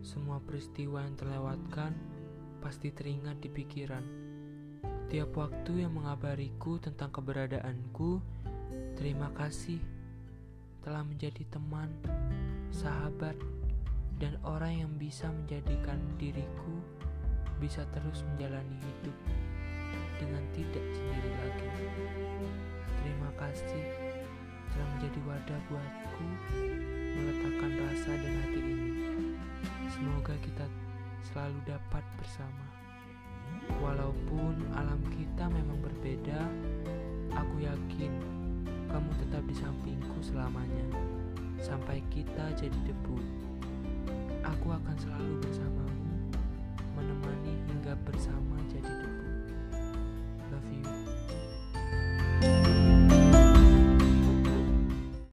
Semua peristiwa yang terlewatkan pasti teringat di pikiran. Tiap waktu yang mengabariku tentang keberadaanku, terima kasih telah menjadi teman, sahabat, dan orang yang bisa menjadikan diriku bisa terus menjalani hidup dengan tidak sendiri lagi. Terima kasih telah menjadi wadah buatku selalu dapat bersama. Walaupun alam kita memang berbeda, aku yakin kamu tetap di sampingku selamanya. Sampai kita jadi debu. Aku akan selalu bersama